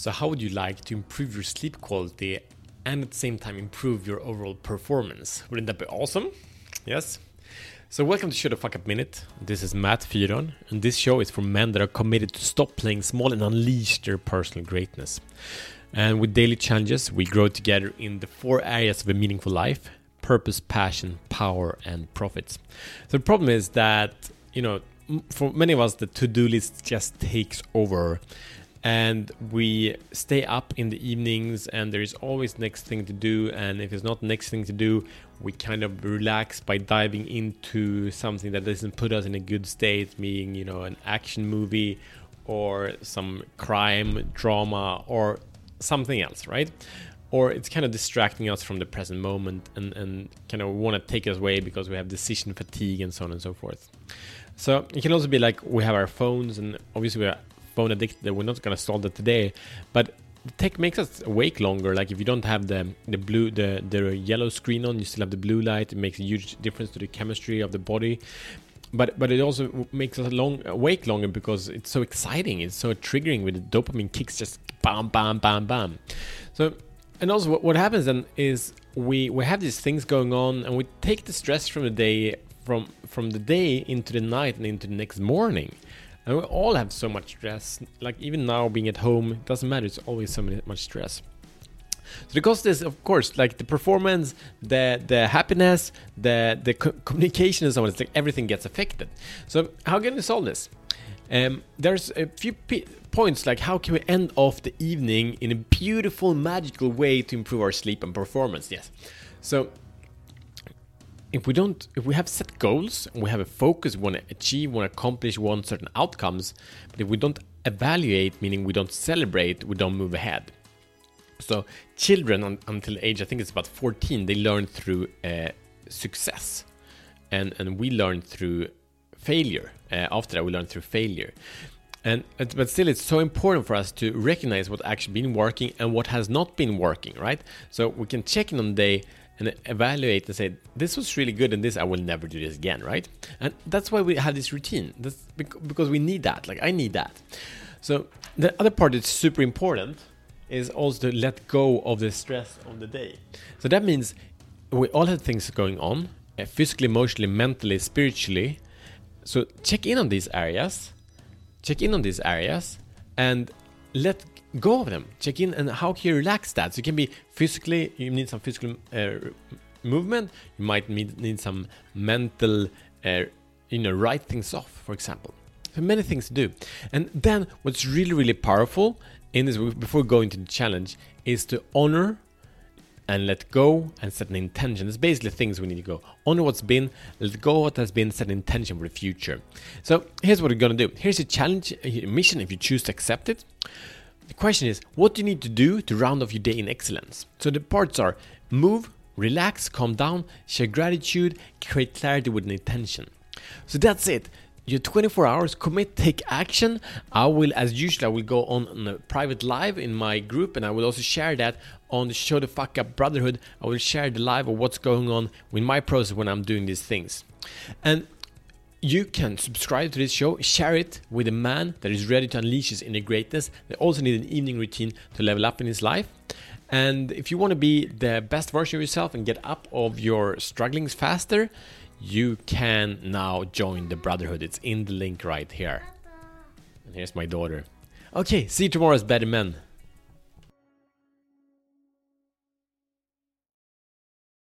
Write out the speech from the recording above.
So, how would you like to improve your sleep quality and at the same time improve your overall performance? Wouldn't that be awesome? Yes? So, welcome to Show the Fuck Up Minute. This is Matt Fyron, and this show is for men that are committed to stop playing small and unleash their personal greatness. And with daily challenges, we grow together in the four areas of a meaningful life purpose, passion, power, and profits. So, the problem is that, you know, for many of us, the to do list just takes over and we stay up in the evenings and there is always next thing to do and if it's not next thing to do we kind of relax by diving into something that doesn't put us in a good state meaning you know an action movie or some crime drama or something else right? Or it's kind of distracting us from the present moment and, and kind of want to take us away because we have decision fatigue and so on and so forth. So it can also be like we have our phones and obviously we're phone addicted. We're not gonna solve that today, but tech makes us awake longer. Like if you don't have the the blue the the yellow screen on, you still have the blue light. It makes a huge difference to the chemistry of the body. But but it also makes us long awake longer because it's so exciting. It's so triggering with the dopamine kicks just bam bam bam bam. So and also what, what happens then is we we have these things going on and we take the stress from the day from from the day into the night and into the next morning and we all have so much stress. Like even now being at home, it doesn't matter. It's always so much stress. So the cost is, of course, like the performance, the the happiness, the the co- communication, and so on. It's like everything gets affected. So how can we solve this? Um, there's a few p- points like how can we end off the evening in a beautiful, magical way to improve our sleep and performance? Yes. So if we don't if we have set goals and we have a focus we want to achieve want to accomplish one certain outcomes but if we don't evaluate meaning we don't celebrate we don't move ahead. So children un, until age i think it's about 14 they learn through uh, success. And and we learn through failure. Uh, after that we learn through failure. And but still it's so important for us to recognize what actually been working and what has not been working right? So we can check in on day and evaluate and say this was really good and this i will never do this again right? And that's why we have this routine. That's because we need that. Like i need that. So the other part that's super important is also to let go of the stress of the day. So that means we all have things going on uh, physically emotionally mentally spiritually. So check in on these areas check in on these areas and let go of them. Check in and how can you relax that? So it can be physically, you need some physical uh, movement. You might need, need some mental, uh, you know, write things off, for example. So many things to do. And then what's really, really powerful in this, before going to the challenge, is to honor and let go and set an intention. It's basically things we need to go. Honor what's been, let go what has been, set an intention for the future. So here's what we're gonna do. Here's a challenge, a mission if you choose to accept it. The question is, what do you need to do to round off your day in excellence? So the parts are move, relax, calm down, share gratitude, create clarity with an intention. So that's it. Your 24 hours, commit, take action. I will, as usual, I will go on, on a private live in my group, and I will also share that on the Show the Fuck Up Brotherhood. I will share the live of what's going on with my process when I'm doing these things. And you can subscribe to this show, share it with a man that is ready to unleash his inner greatness. They also need an evening routine to level up in his life. And if you want to be the best version of yourself and get up of your strugglings faster, you can now join the Brotherhood. It's in the link right here. And here's my daughter. Okay, see you tomorrow as better men.